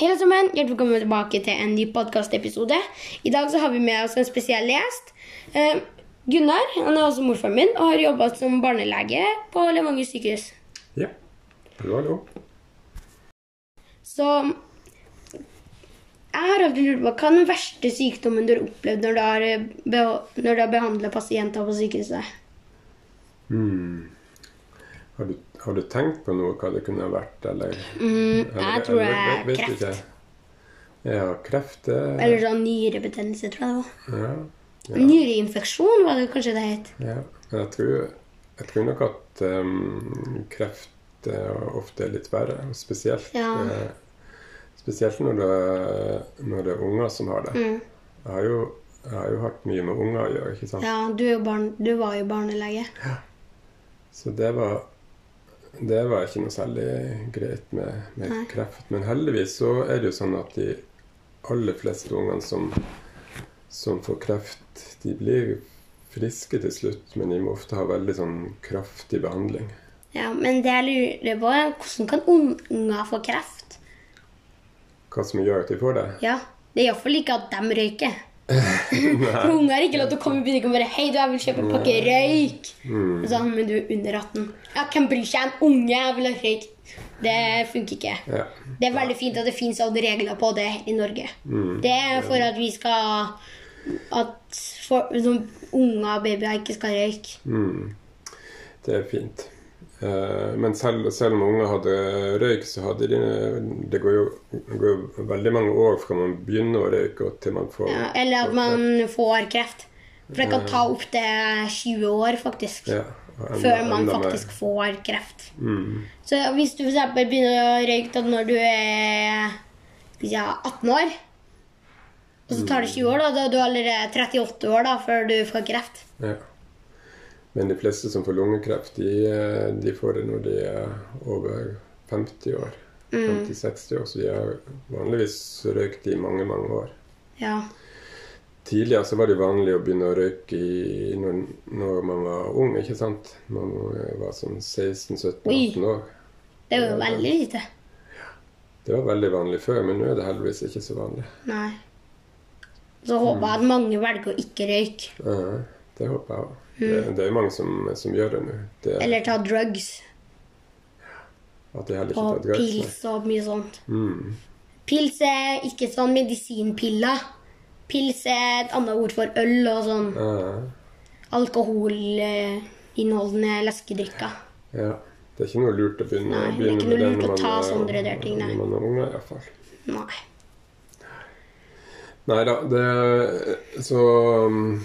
Hei alle sammen, hjertelig velkommen tilbake til en ny podkastepisode. I dag så har vi med oss en spesiell gjest. Eh, Gunnar han er også morfaren min og har jobba som barnelege på Levanger sykehus. Ja. Hallo, hallo. Så jeg har alltid lurt på hva er den verste sykdommen du har opplevd når du har, eh, når du har behandla pasienter på sykehuset? Hmm. Har, du, har du tenkt på noe hva det kunne ha vært, eller? Mm, eller- jeg tror det er vet- vet kreft. Ja, kreft det Eller sånn nyrebetennelse, tror jeg det var. ja, Nyreinfeksjon var det kanskje det het. ja. Men Jeg tror, jeg tror nok at um, kreft uh, ofte er litt verre. Spesielt, Ja. uh, spesielt når, det, når det er unger som har det. Mm. Jeg, har jo, jeg har jo hatt mye med unger å gjøre. ikke sant? Ja, du, barn, du var jo barnelege. Ja. Så det var, det var ikke noe særlig greit med, med kreft. Men heldigvis så er det jo sånn at de aller fleste ungene som, som får kreft, de blir friske til slutt, men de må ofte ha veldig sånn kraftig behandling. Ja, Men det jeg lurer på, er hvordan kan unger få kreft? Hva som gjør at de får det? Ja, Det er iallfall ikke at de røyker. For unger har ikke lov til å komme i butikken og bare 'Hei, du, jeg vil kjøpe en pakke røyk.' Mm. Sånn, men du er under 18. Ja, Hvem bryr seg? En unge jeg vil ha røyk. Det funker ikke. Ja. Det er veldig fint at det fins regler på det i Norge. Mm. Det er for at vi skal At for, unger og babyer ikke skal røyke. Mm. Det er fint. Eh, Men selv, selv om unger hadde røyk, så hadde de Det går jo, går jo veldig mange år fra man begynner å røyke og til man får Ja, eller at man får kreft. For det kan ta opptil 20 år, faktisk. Ja, enda- Før man faktisk mer. får kreft. Mm. Så hvis du eksempel begynner å røyke når du er si, 18 år, og så tar det 20 år, da, da er du allerede 38 år da, før du får kreft. Ja. Men de fleste som får lungekreft, de, eh, de får det når de er over 50 år. Mm. 50-60 år, så de har vanligvis røykt i mange, mange år. Ja. Tidligere så var det vanlig å begynne å røyke i, når, når man var ung, ikke sant? Når man var sånn 16-17-18 år. Det var jo veldig lite. Det var veldig vanlig før, men nå er det heldigvis ikke så vanlig. Nei. Så håper jeg at mange velger å ikke røyke. Ja, det håper jeg òg. Det, det er jo mange som, som gjør det nå. Mm. Eller ta drugs. at de heller ikke tar drugs. nei. pils og mye sånt. Mm. Pils er ikke sånn medisinpiller. Pils er et annet ord for øl og sånn Ja, alkoholinnholdende leskedrikker. ja. Det er ikke noe lurt å begynne, Nei, det begynne med det når man ta sånne der ting, nei. Når man er unge, i hvert fall. Nei. Nei da, det Så um,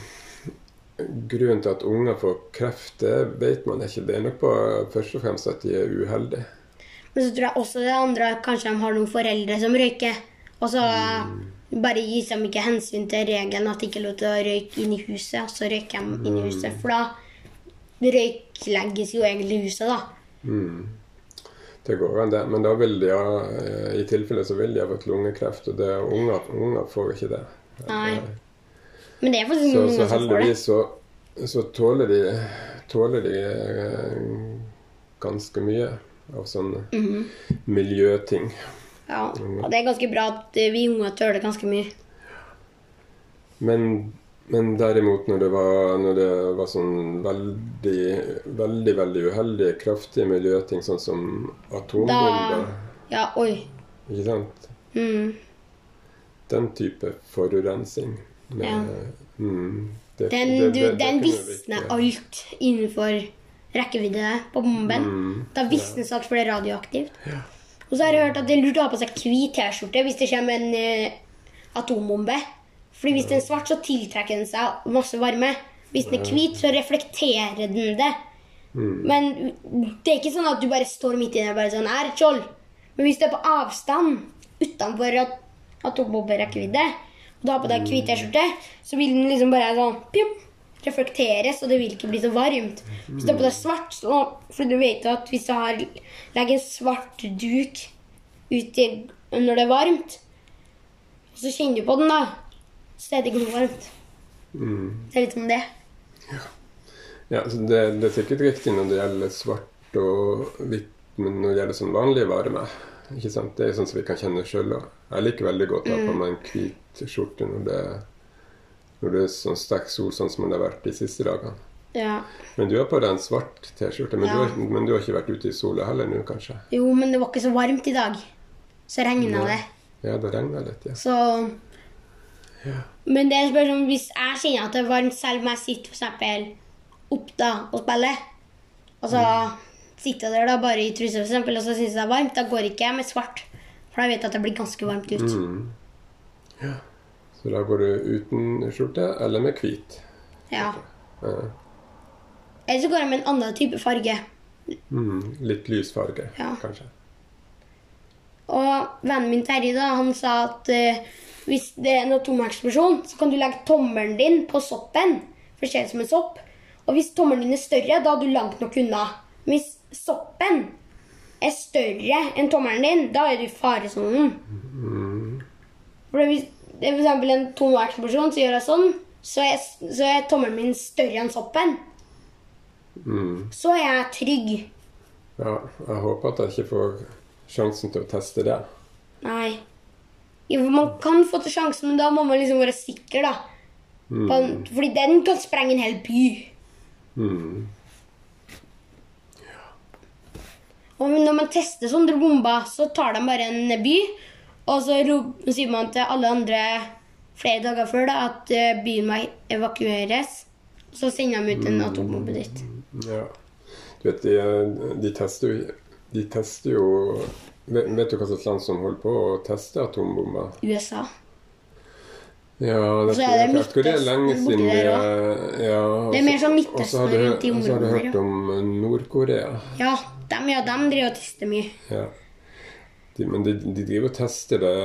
Grunnen til at unger får kreft, det vet man ikke. Det er nok på først og fremst at de er uheldige. Men så tror jeg også det andre at kanskje de har noen foreldre som røyker. Og så bare gis de ikke hensyn til regelen at de ikke er lov til å røyke inn i huset. Og så røyker de inn i huset. For da røyklegges jo egentlig huset, da. Mm. Det går an, det. Men da vil de ha eh, I tilfelle så vil de ha fått lungekreft, og det er unger, unger får ikke det. Nei. Men det er faktisk Så, noen så som får det. heldigvis så, så tåler de, tåler de eh, ganske mye av sånne Mhm. miljøting. Ja, og det er ganske bra at eh, vi unger tåler ganske mye. Men, men derimot når det var, når det var sånn veldig, veldig veldig uheldige, kraftige miljøting, sånn som atombomber Ja, oi. Ikke sant? Mm. Den type forurensning. Med, Ja. mm, det, Den, det- du, det- den visner alt innenfor rekkevidde på bomben. Mm, Da visnes alt, for det er radioaktivt. Og så har jeg hørt at det er lurt å ha på seg hvit T-skjorte hvis det kommer en uh, atombombe. Fordi hvis den er svart, så tiltrekker den seg masse varme. Hvis den er hvit, så reflekterer den det. mm, Men det er ikke sånn at du bare står midt i det og bare sånn er et skjold. Men hvis du er på avstand utenfor at atombomberekkevidde, du har på deg hvit T-skjorte, så vil den liksom bare sånn pjum, reflekteres, og det vil ikke bli så varmt. Hvis du har på deg svart, så For du vet at hvis du har legger en svart duk uti når det er varmt, og så kjenner du på den, da, så er det ikke noe varmt. mm. Det er litt som det. Ja, så det, det er sikkert riktig når det gjelder svart og hvitt, men når det gjelder sånn vanlig varme, Ikke sant? Det er sånn som vi kan kjenne sjøl. Jeg liker veldig godt å ha på meg en hvit skjorte når det, når det er sånn sterk sol, sånn som det har vært de siste dagene. Ja. Men du har på en svart T-skjorte. Men, Ja. men du har ikke vært ute i sola heller nå, kanskje? Jo, men det var ikke så varmt i dag. Så regna det. Ja, det regna litt, ja. Så ja. Men det er spørsmål, hvis jeg kjenner at det er varmt selv om jeg sitter eksempel opp da og spiller, og så sitter jeg der da bare i truse f.eks., og så syns jeg det er varmt, da går ikke jeg med svart. For da vet jeg at det blir ganske varmt ut. Mm. Ja. Så da går du uten skjorte eller med hvit? Ja. Ja. Eller så går jeg med en annen type farge. Mm. Litt lys farge, Ja. kanskje. Og vennen min Terje da, han sa at uh, hvis det er en atomeksplosjon, så kan du legge tommelen din på soppen. For det ser ut som en sopp. Og hvis tommelen din er større, da er du langt nok unna. Men hvis soppen er større enn tommelen din, da er du i faresonen. For hvis det er eksempel en atomeksplosjon, så gjør jeg sånn, så er, så er tommelen min større enn soppen. Mm. Så er jeg trygg. Ja, jeg håper at jeg ikke får sjansen til å teste det. Nei. Jo, man kan få til sjansen, men da må man liksom være sikker, da. Mm. Fordi den kan sprenge en hel by. Mm. Og når man tester sånne bomber, så tar de bare en by, og så sier man til alle andre flere dager før da, at eh, byen må evakueres. Så sender de ut en atombombe dit. Ja. Du vet, de, de tester jo De tester jo vet, vet du hva slags land som holder på å teste atombomber? USA. Ja, det, er det jeg det er Midtøsten lenge siden vi der ja, og Det er mer sånn Og Midtøsten i og så har du hørt om Nord-Korea. Ja, de, ja, de driver og tester mye. Ja. De, men de, de driver og tester det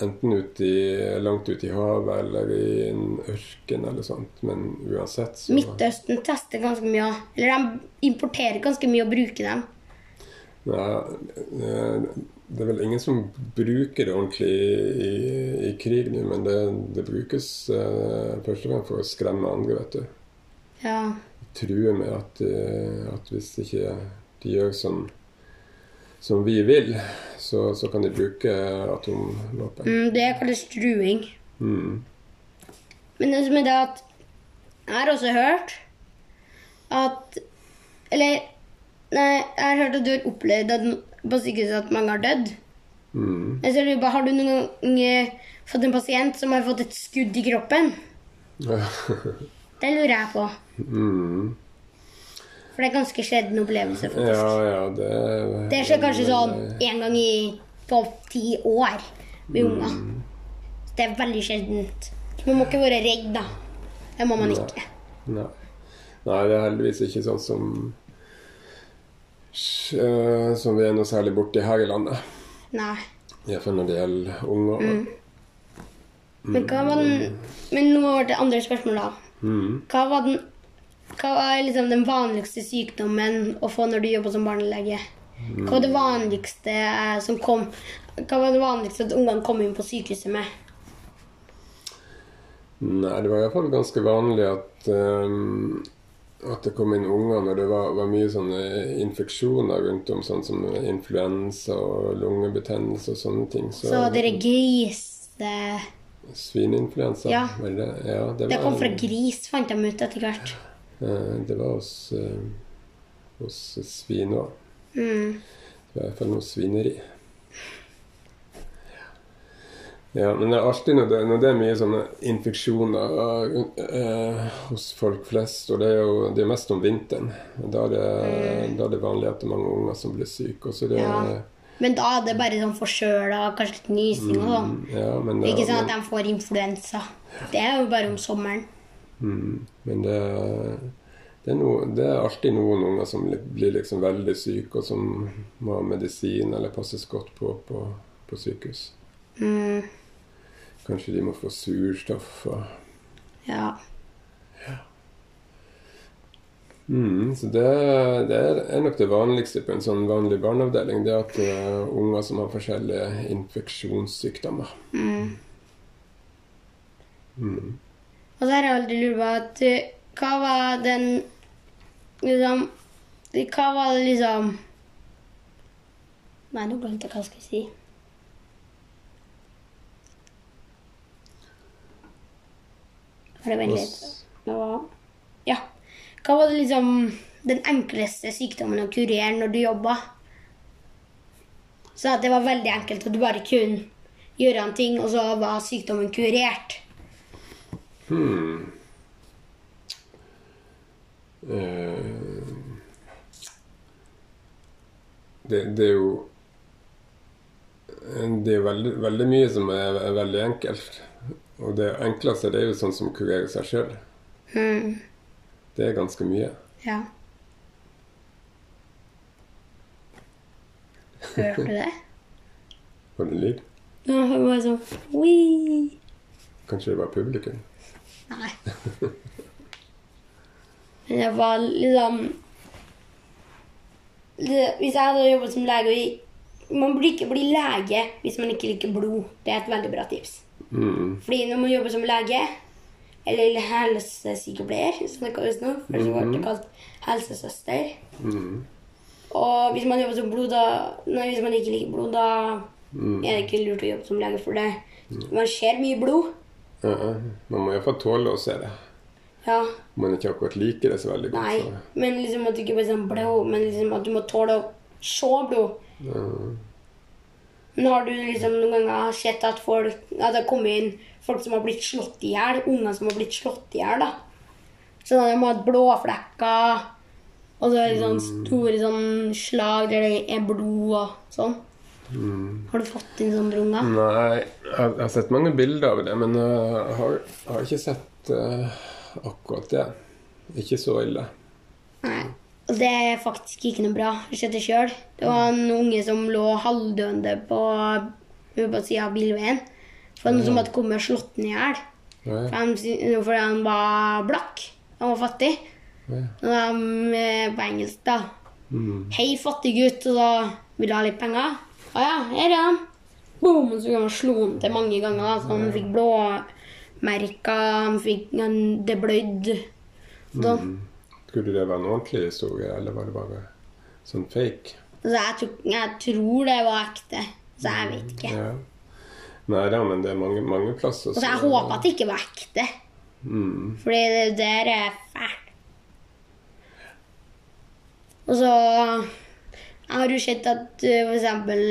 enten ut i, langt ute i havet eller i en ørken eller sånt. Men uansett så Midtøsten tester ganske mye. Eller de importerer ganske mye og bruker dem. Nei, det er vel ingen som bruker det ordentlig i, i krig nå, men det, det brukes eh, først og fremst for å skremme andre, vet du. Ja. True med at, eh, at hvis ikke de gjør som, som vi vil, så, så kan de bruke atomvåpen. Mm, det kalles truing. Mm. Men det som er det at Jeg har også hørt at Eller Nei, jeg har hørt at du har opplevd at, på sykehuset at mange har dødd. Mm. Jeg ser lurer på, Har du noen gang eh, fått en pasient som har fått et skudd i kroppen? Det lurer jeg på. mm. For det er ganske sjelden opplevelse. faktisk. Ja, ja, det Det skjer kanskje sånn én gang i på ti år med unger. Så Det er veldig sjeldent. Man må ikke være redd, da. Det må man ikke. Nei. Nei, det er heldigvis ikke sånn som eh, Som vi er noe særlig borti her i landet. Nei. Iallfall når det gjelder unger. Mm. Men hva var den Men nå over til andre spørsmål, da. Mm. Hva var den hva var liksom den vanligste sykdommen å få når du jobber som barnelege? Hva var det vanligste eh, som kom Hva var det vanligste at ungene kom inn på sykehuset med? Nei, det var iallfall ganske vanlig at um, at det kom inn unger når det var, var mye sånne infeksjoner rundt om, sånn som influensa og lungebetennelse og sånne ting. Så, Så dere gris det, Svineinfluensa, Ja. det det? Ja, det, det var, kom fra gris, fant de ut etter hvert. Eh, det var hos, eh, hos svin òg. Mm. Det var i hvert fall noe svineri. Ja, men det er alltid når det, når det er mye sånne infeksjoner eh, hos folk flest, og det er jo det er mest om vinteren. Da er, det, da er det vanlig at det er mange unger som blir syke. Og så det, Ja. Men da er det bare sånn forkjøla kanskje litt nysing og sånn. ja, men, Det er ikke sånn at de får influensa. Det er jo bare om sommeren. Mm, men det, det, er noe, det er alltid noen unger som blir liksom veldig syke, og som må ha medisin eller passes godt på på, på sykehus. Mm. Kanskje de må få surstoff. og Ja. Mm, så det, det er nok det vanligste på en sånn vanlig barneavdeling. Det at det er unger som har forskjellige infeksjonssykdommer. Mm. Og så har jeg alltid lurt på at uh, Hva var den Liksom Hva var det liksom Nei, nå glemte jeg hva jeg skulle si. Bare vent litt. Nå var Ja. Hva var det liksom den enkleste sykdommen å kurere når du jobba? Så det var veldig enkelt, og du bare kunne gjøre en ting, og så var sykdommen kurert. Hmm. Eh, det, det er jo Det er veldig, veldig mye som er, er veldig enkelt. Og det enkleste det er jo sånn som å kurere seg sjøl. Mm. Det er ganske mye. Ja. Hørte du det? Var det en lyd? Ja, det var sånn Kanskje det var publikum? Nei. Men det var liksom Hvis jeg hadde jobbet som lege og i- Man burde ikke bli lege hvis man ikke liker blod. Det er et veldig bra tips. Mm. Fordi når man jobber som lege, eller helsesykepleier, som det kalles nå, før så ble det kalt helsesøster Mm. Og hvis man jobber som blod, da Nei, hvis man ikke liker blod, da Mm. er det ikke lurt å jobbe som lege for det. Man ser mye blod. Ja, man må iallfall tåle å se det. Ja. Om man ikke akkurat liker det så veldig godt. Nei, Så. men liksom at du ikke blir sånn blod, men liksom at du må tåle å se blod. Ja. Men har du liksom noen ganger sett at folk at det har kommet inn folk som har blitt slått i hjel? Unger som har blitt slått i hjel, da. Sånn at de har hatt blåflekker, og så er det sånn store sånn slag der det er blod og sånn. Mm. Har du fått inn sånne unger? Nei, jeg har, jeg har sett mange bilder av det, men jeg har, jeg har ikke sett uh, akkurat det. Ikke så ille. Nei. Og det er faktisk ikke noe bra. Jeg det sjøl. Det var en unge som lå halvdøende på, på sida av bilveien. For noen som hadde kommet og slått den i hjel. Fordi han var blakk. Han var fattig. Ja. Og de, eh, på engelsk, da. Mm. Hei, fattig gutt. Og da vil du ha litt penger? Å ja, her er han. Boom! Så man slå han til mange ganger. da, Så han fikk blåmerker. Han fikk han, Det blødde. Mm. Skulle det være en ordentlig historie, eller var det bare sånn fake? Så jeg, tror, jeg tror det var ekte. Så jeg vet ikke. Ja. Nei da, men det er mange, mange plasser. Så jeg håper at det ikke var ekte. Mm. Fordi det der er fælt. Og så Jeg har jo sett at f.eks. for eksempel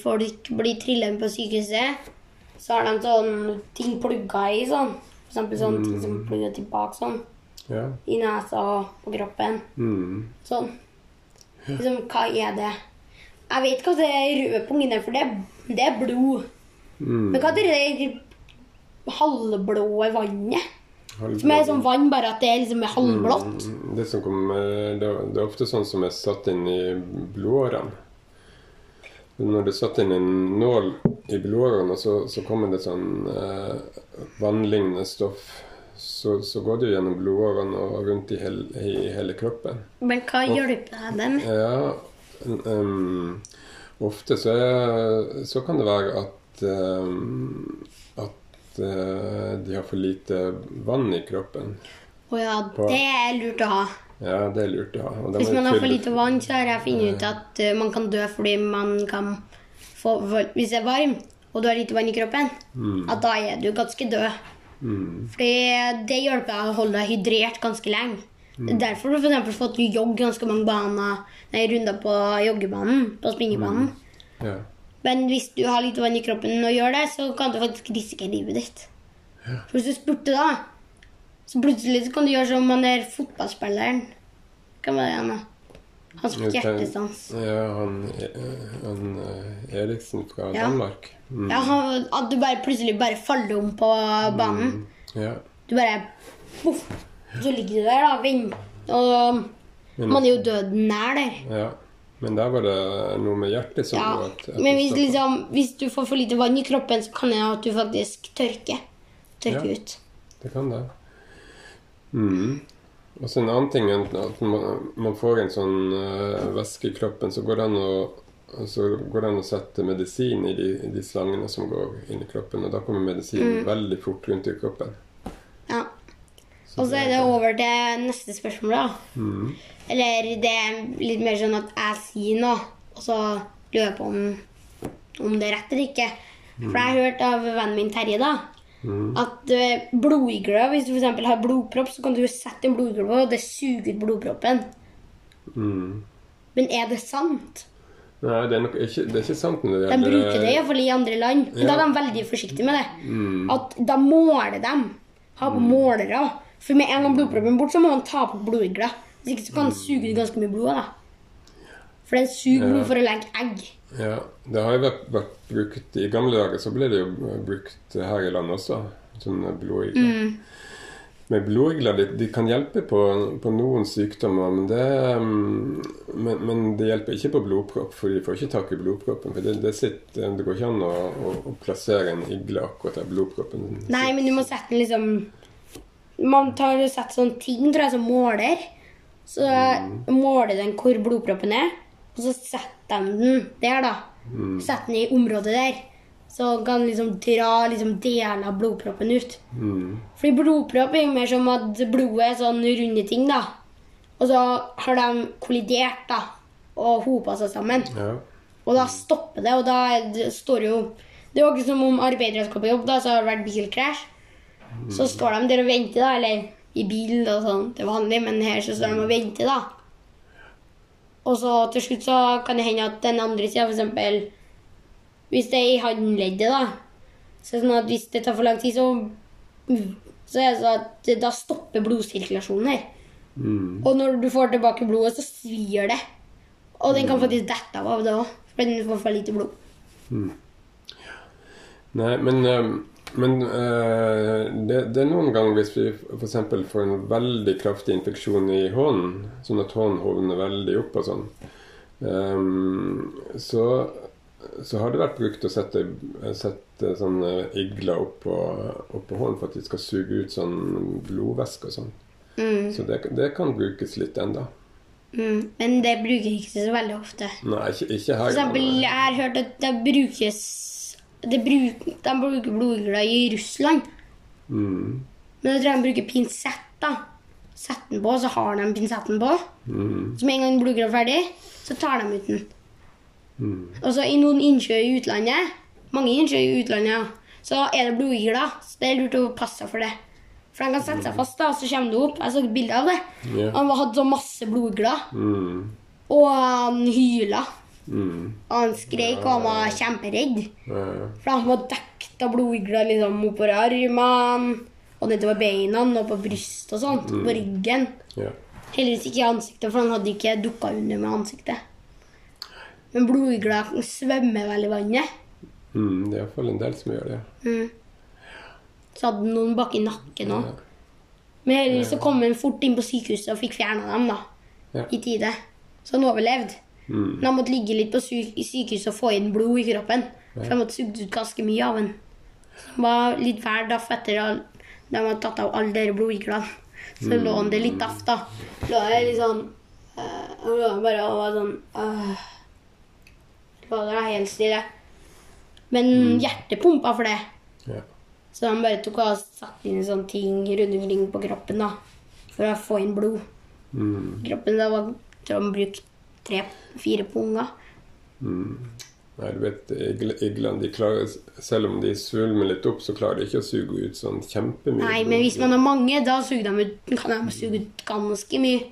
folk blir trillet på sykehuset. Så har de sånn ting plugga i sånn. Eksempel sånn ting som plugger tilbake sånn. Ja. I nesa og på kroppen. Mm. Sånn. Liksom, hva er det? Jeg vet hva det røde punktene er, for det, det er blod. Mm. Men hva er det halvblå vannet? Halvblå. Som er sånn vann, bare at det er liksom halvblått. Mm, Det, som kommer, det, det er ofte sånn som er satt inn i blodårene. Når det er satt inn en nål i blodårene, så, så kommer det sånn eh, vannlignende stoff. Så, så går det jo gjennom blodårene og rundt i, hel, i hele kroppen. Men hva hjelper det dem? Ja, um, ofte så, er, så kan det være at, em, at eh, de har for lite vann i kroppen. Å ja, det er lurt å ha. Ja, det er lurt å ha. Hvis man har for lite vann, så har jeg funnet ut at uh, man kan dø fordi man kan få Hvis det er varmt, og du har lite vann i kroppen, at da er du ganske død. Mm, Fordi det hjelper deg å holde deg hydrert ganske lenge. Er Derfor har du eksempel fått jogge ganske mange baner, nei, runder på joggebanen, på springebanen. ja. Men hvis du har litt vann i kroppen og gjør det, så kan du faktisk risikere livet ditt. For hvis du spurte da, så plutselig så kan du gjøre som han der fotballspilleren. Hva var det han da? Han som fikk hjertestans. Ja, han, han eh, Eriksen fra Ja. Danmark. Mm, Ja, han, at du bare plutselig bare faller om på banen. ja. Du bare poff, Så ligger du der da, Vind. Og man er jo døden nær der. ja. Men der var det noe med hjertet som Ja. at, at Men hvis, liksom, hvis du får for lite vann i kroppen, så kan det at du faktisk tørker. Tørker Ja. ut. Det kan det. Mm. Og så en annen ting er at man, man får en sånn uh, væske i kroppen, så går det an å så går det an å sette medisin i de, i de slangene som går inn i kroppen. Og da kommer medisinen Mm. veldig fort rundt i kroppen. Ja. Og så er det over til neste spørsmål, da. Mm. Eller det er litt mer sånn at jeg sier noe, og så lurer på om, om det er rett eller ikke. For jeg har hørt av vennen min Terje da, at eh, Hvis du eksempel har blodpropp, så kan du sette en blodigle på, og det suger ut blodproppen. Mm. Men er det sant? Nei, det er, nok ikke, det er ikke sant det De bruker det iallfall i andre land. Men da er de veldig forsiktige med det. At Da måler de. Har på målere. For med en gang blodproppen er bort, så må man ta på blodigler. Hvis ikke så kan den suge ut ganske mye blod. da. For den suger blod for å legge egg. Ja, det har jo vært, vært brukt I gamle dager så ble det jo brukt her i landet også. Sånne blodigler. Men blodigler de, de kan hjelpe på, på noen sykdommer, men det, mm, men, men det hjelper ikke på blodpropp, for de får ikke tak i blodproppen. For det, det, sitter, det går ikke an å, å, å plassere en igle akkurat der blodproppen Nei, men du må sette den liksom Man tar og setter sånn ting, tror jeg, som måler. Så måler den hvor blodproppen er, og så setter de den der, da. Setter den i området der. Så kan liksom dra liksom deler av blodproppen ut. Mm. Fordi blodpropp er jo mer som at blodet er sånn runde ting, da. Og så har de kollidert, da. Og hopa seg sammen. Ja. Og da stopper det, og da det, står jo Det er jo ikke som om arbeidere skal på jobb, da, så har det vært bilkrasj. Så står de der og venter, da, eller i bil og sånn til vanlig, men her så står de og venter, da. Og så til slutt så kan det hende at den andre sida, eksempel Hvis det er i håndleddet, da, så er sånn at hvis det tar for lang tid, så så er det sånn at da stopper blodsirkulasjonen her. Mm. Og når du får tilbake blodet, så svir det. Og den kan faktisk dette av det òg, for den får for lite blod. Nei, men, eh, men uh, det, det er noen ganger hvis vi f.eks. får en veldig kraftig infeksjon i hånden, sånn at hånden hovner veldig opp og sånn, um, så, så har det vært brukt å sette, sette sånne igler oppå opp på hånden for at de skal suge ut sånn blodvæske og sånn. Mm. Så det, det kan brukes litt enda. Mm. Men det bruker ikke så veldig ofte. Nei, ikke, ikke her. For eksempel, jeg har hørt at det brukes det bruker, De bruker blodigler i Russland. Mm, Men jeg tror de bruker pinsett. da. Setter den på, så har de pinsetten på. mm, Så med en gang blodigler er ferdig, så tar de ut den. mm. Og så i noen innsjøer i utlandet, mange innsjøer i utlandet, ja, så er det blodigler. Så det er lurt å passe seg for det. For de kan sette seg fast, da, og så kommer det opp. Jeg så et bilde av det. Yeah. Han hadde så masse blodigler, Mm, og han hyla. Mm, Og han skrek, og han var kjemperedd. For han var dekket av blodigler liksom oppover armene, og nedover beina, og på brystet og sånt. På ryggen. ja. Heldigvis ikke i ansiktet, for han hadde ikke dukka under med ansiktet. Men blodigler svømmer vel i vannet. Mm, det er iallfall en del som gjør det. Mm. Så hadde noen bak i nakken òg. Ja. Men heldigvis så kom han fort inn på sykehuset og fikk fjerna dem da, Ja. i tide. Så han overlevde. Mm, Men han måtte ligge litt på sykehuset og få inn blod i kroppen. For han måtte sugd ut ganske mye av den. Så han var litt hver daff etter at de hadde tatt av alle de blodiglene. Så lå han det litt daff, da. Lå jeg litt sånn øh, Han lå bare og var sånn øh, Lå der helt stille. Men hjertet pumpa for det. ja. Så han bare tok og satte inn sånne ting rundt omkring på kroppen da, for å få inn blod. Mm, Kroppen da var tror han brukte tre-fire punger. mm. Nei, du vet, de klarer, Selv om de svulmer litt opp, så klarer de ikke å suge ut sånn kjempemye. Nei, men hvis man har mange, da suger de ut, kan de suge ut ganske mye.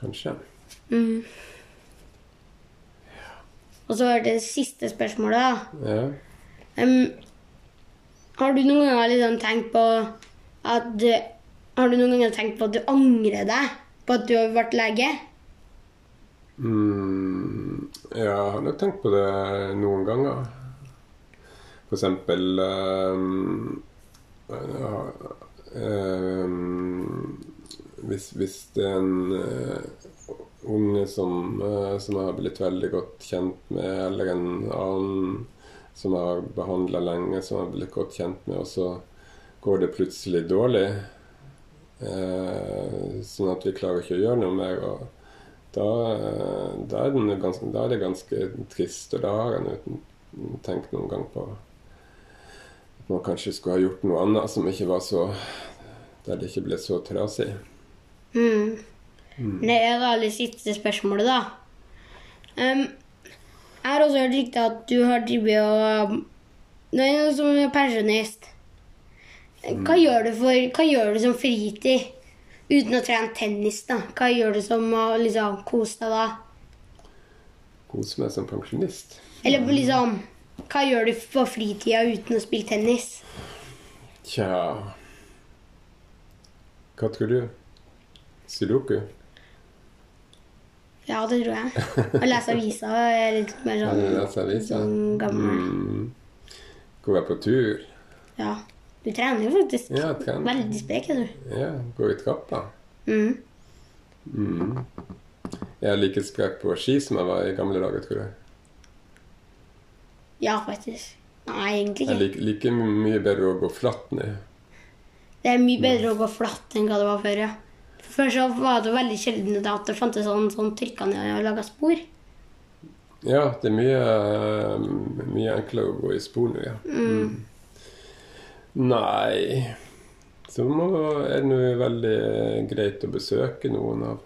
Kanskje. Mm. Og så var det siste spørsmålet, da. Ja. Um, har du noen ganger liksom tenkt på at Har du noen ganger tenkt på at du angrer deg på at du har vært lege? Mm, ja, jeg har nok tenkt på det noen ganger. For eksempel um, ja, um, hvis, hvis det er en uh, unge som, uh, som jeg har blitt veldig godt kjent med, eller en annen som jeg har behandla lenge, som jeg har blitt godt kjent med, og så går det plutselig dårlig. Eh, sånn at vi klarer ikke å gjøre noe mer. og da, eh, da, er den ganske, da er det ganske trist, og da har jeg tenkt noen gang på at man kanskje skulle ha gjort noe annet som ikke var så Der det ikke ble så trasig. Mm. Det er da litt siste spørsmålet, da. Um, jeg har også hørt rykte at du har drevet og Nei, som pensjonist. Hva gjør du for Hva gjør du som fritid? Uten å trene tennis, da. Hva gjør du som å liksom kose deg da? Kose meg som pensjonist. Eller liksom Hva gjør du på fritida uten å spille tennis? Tja Hva tror du? Sudoku? Ja, det tror jeg. Å lese avisa er litt mer sånn, avisa? sånn gammel. Mm. Jeg på tur? Ja. Du trener jo faktisk. Ja, trener. Veldig sprek er du. Ja, går i trappa. Mm. Mm. Jeg er like sprek på ski som jeg var i gamle dager, tror jeg. Ja, faktisk. Nei, egentlig ikke. Jeg liker like mye bedre å gå flatt ned. Det er mye bedre å gå flatt enn hva det var før, ja. Før så var det veldig sjelden at det fantes sånn, sånn trykka ned og laga spor. Ja, det er mye, mye enklere å gå i spor nå, ja. Mm. Nei Så må, er det nå veldig greit å besøke noen av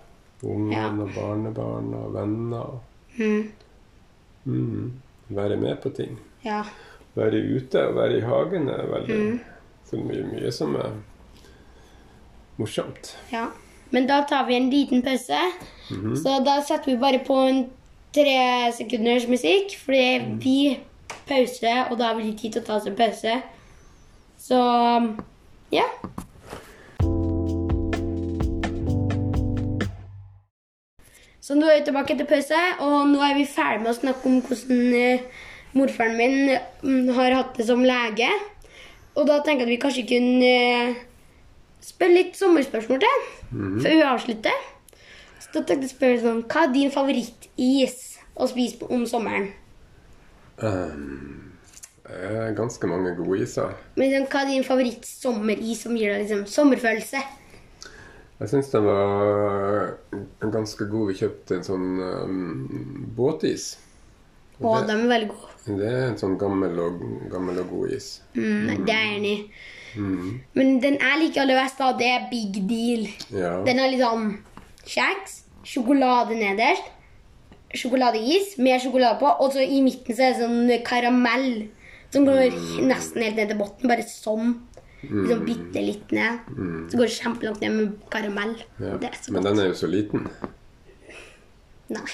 ungene Ja. og barnebarna og venner. Mm. Mm. Være med på ting. Ja. Være ute og være i hagen er veldig Så mye, mye som er morsomt. ja. Men da tar vi en liten pause. Så da setter vi bare på en tre sekunders musikk, fordi vi pauser, og da har vi litt tid til å ta oss en pause. Så ja. Så nå er vi tilbake til pause, og nå er vi ferdig med å snakke om hvordan eh, morfaren min mm, har hatt det som lege. Og da tenker jeg at vi kanskje kunne eh, spørre litt sommerspørsmål til, før vi avslutter. Så da tenkte jeg å spørre sånn, hva er din favorittis å spise på- om sommeren? Um, ganske mange gode iser. Men liksom, hva er din favorittsommeris som gir deg liksom, sommerfølelse? Jeg syns den var ganske god. Vi kjøpte en sånn um, båtis. Å, de er veldig gode. Det er en sånn gammel og, gammel og god is. Mm, det er jeg enig i. Men den jeg liker aller best, da, det er Big Deal. Ja. Den har liksom kjeks, sjokolade nederst, sjokoladeis mer sjokolade på, og så i midten så er det sånn karamell som går nesten helt ned til bunnen. Bare sånn. Liksom bitte litt ned. Så går det kjempelangt ned med karamell. ja. Det er så Men godt. den er jo så liten. Nei.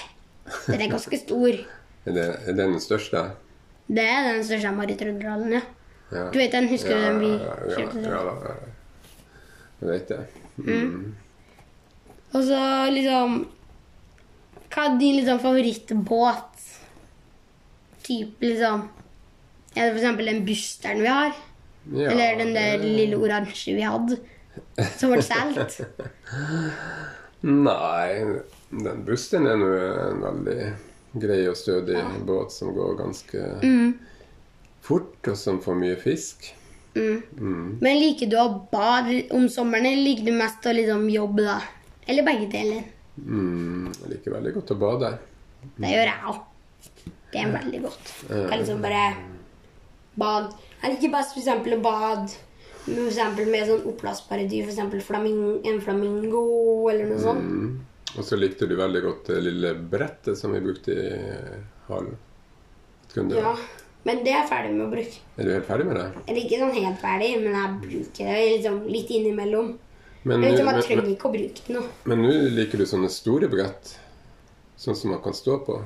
Den er ganske stor. Er det, er det den største? Det er den største jeg har i Trøndelag. Ja. Ja. Du vet den, husker du den vi ja, ja, kjøpte? ja, den? da, ja. Jeg vet det. Og så liksom Hva er din liksom, favorittbåt? Type liksom Det for eksempel den busteren vi har? Ja, Eller den der det- lille oransje vi hadde? Som ble solgt? Nei, den busteren er nå en veldig grei og stødig båt som går ganske Mm. fort, og som får mye fisk. Men liker du å bade om sommeren, eller liker du mest å liksom jobbe da? Eller begge deler? Mm, jeg liker veldig godt å bade. Det gjør jeg òg. Det er veldig godt. Kan liksom bare bade. Jeg liker best eksempel å bade med, for eksempel med sånn oppblåsbare dyr. Eksempel flaming en flamingo eller noe sånt. Mm. Og så likte du veldig godt det lille brettet som vi brukte i hallen. Du- Ja. Men det er jeg ferdig med å bruke. Er du helt ferdig med det? Eller ikke sånn helt ferdig, men jeg bruker det liksom litt innimellom. Men Jeg, liksom, men- jeg trenger men- ikke å bruke det nå. men nå liker du sånne store brett? Sånn som man kan stå på?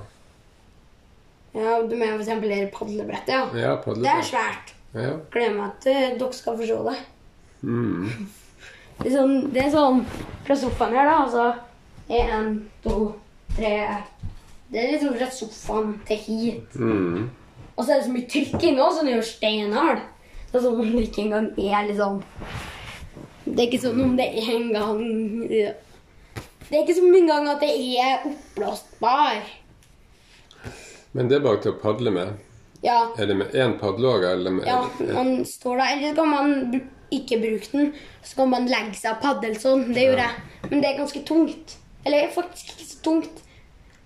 Ja, du mener det padlebrettet, ja. Ja, Det er svært. Ja. Gleder meg til dere skal forstå det. Mm. Det er sånn, det er sånn fra sofaen her, da. Altså én, to, tre Det er liksom fra sofaen til hit. Mm. Og så er det så mye trykk inni òg, så den er jo steinhard. Det er sånn om det ikke engang er liksom Det er ikke sånn om det er engang. Det er ikke som engang at det er oppblåsbar. Men det er bare til å padle med. Ja, Er det med én padleåre, eller med ja, man står der. Eller så kan man ikke bruke den. Så kan man legge seg og padle sånn. Det gjorde jeg. Men det er ganske tungt. Eller faktisk ikke så tungt.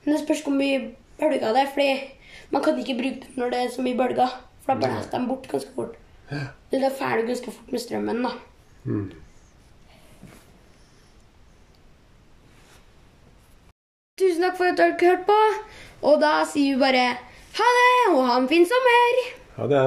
Men det spørs hvor mye bølger det er. Fordi man kan ikke bruke den når det er så mye bølger. For da blåser de bort ganske fort. Eller da er ferdig ganske fort med strømmen, da. Tusen takk takk for at dere hørte på. Og da sier vi bare ha det, og ha en fin sommer. Ha det.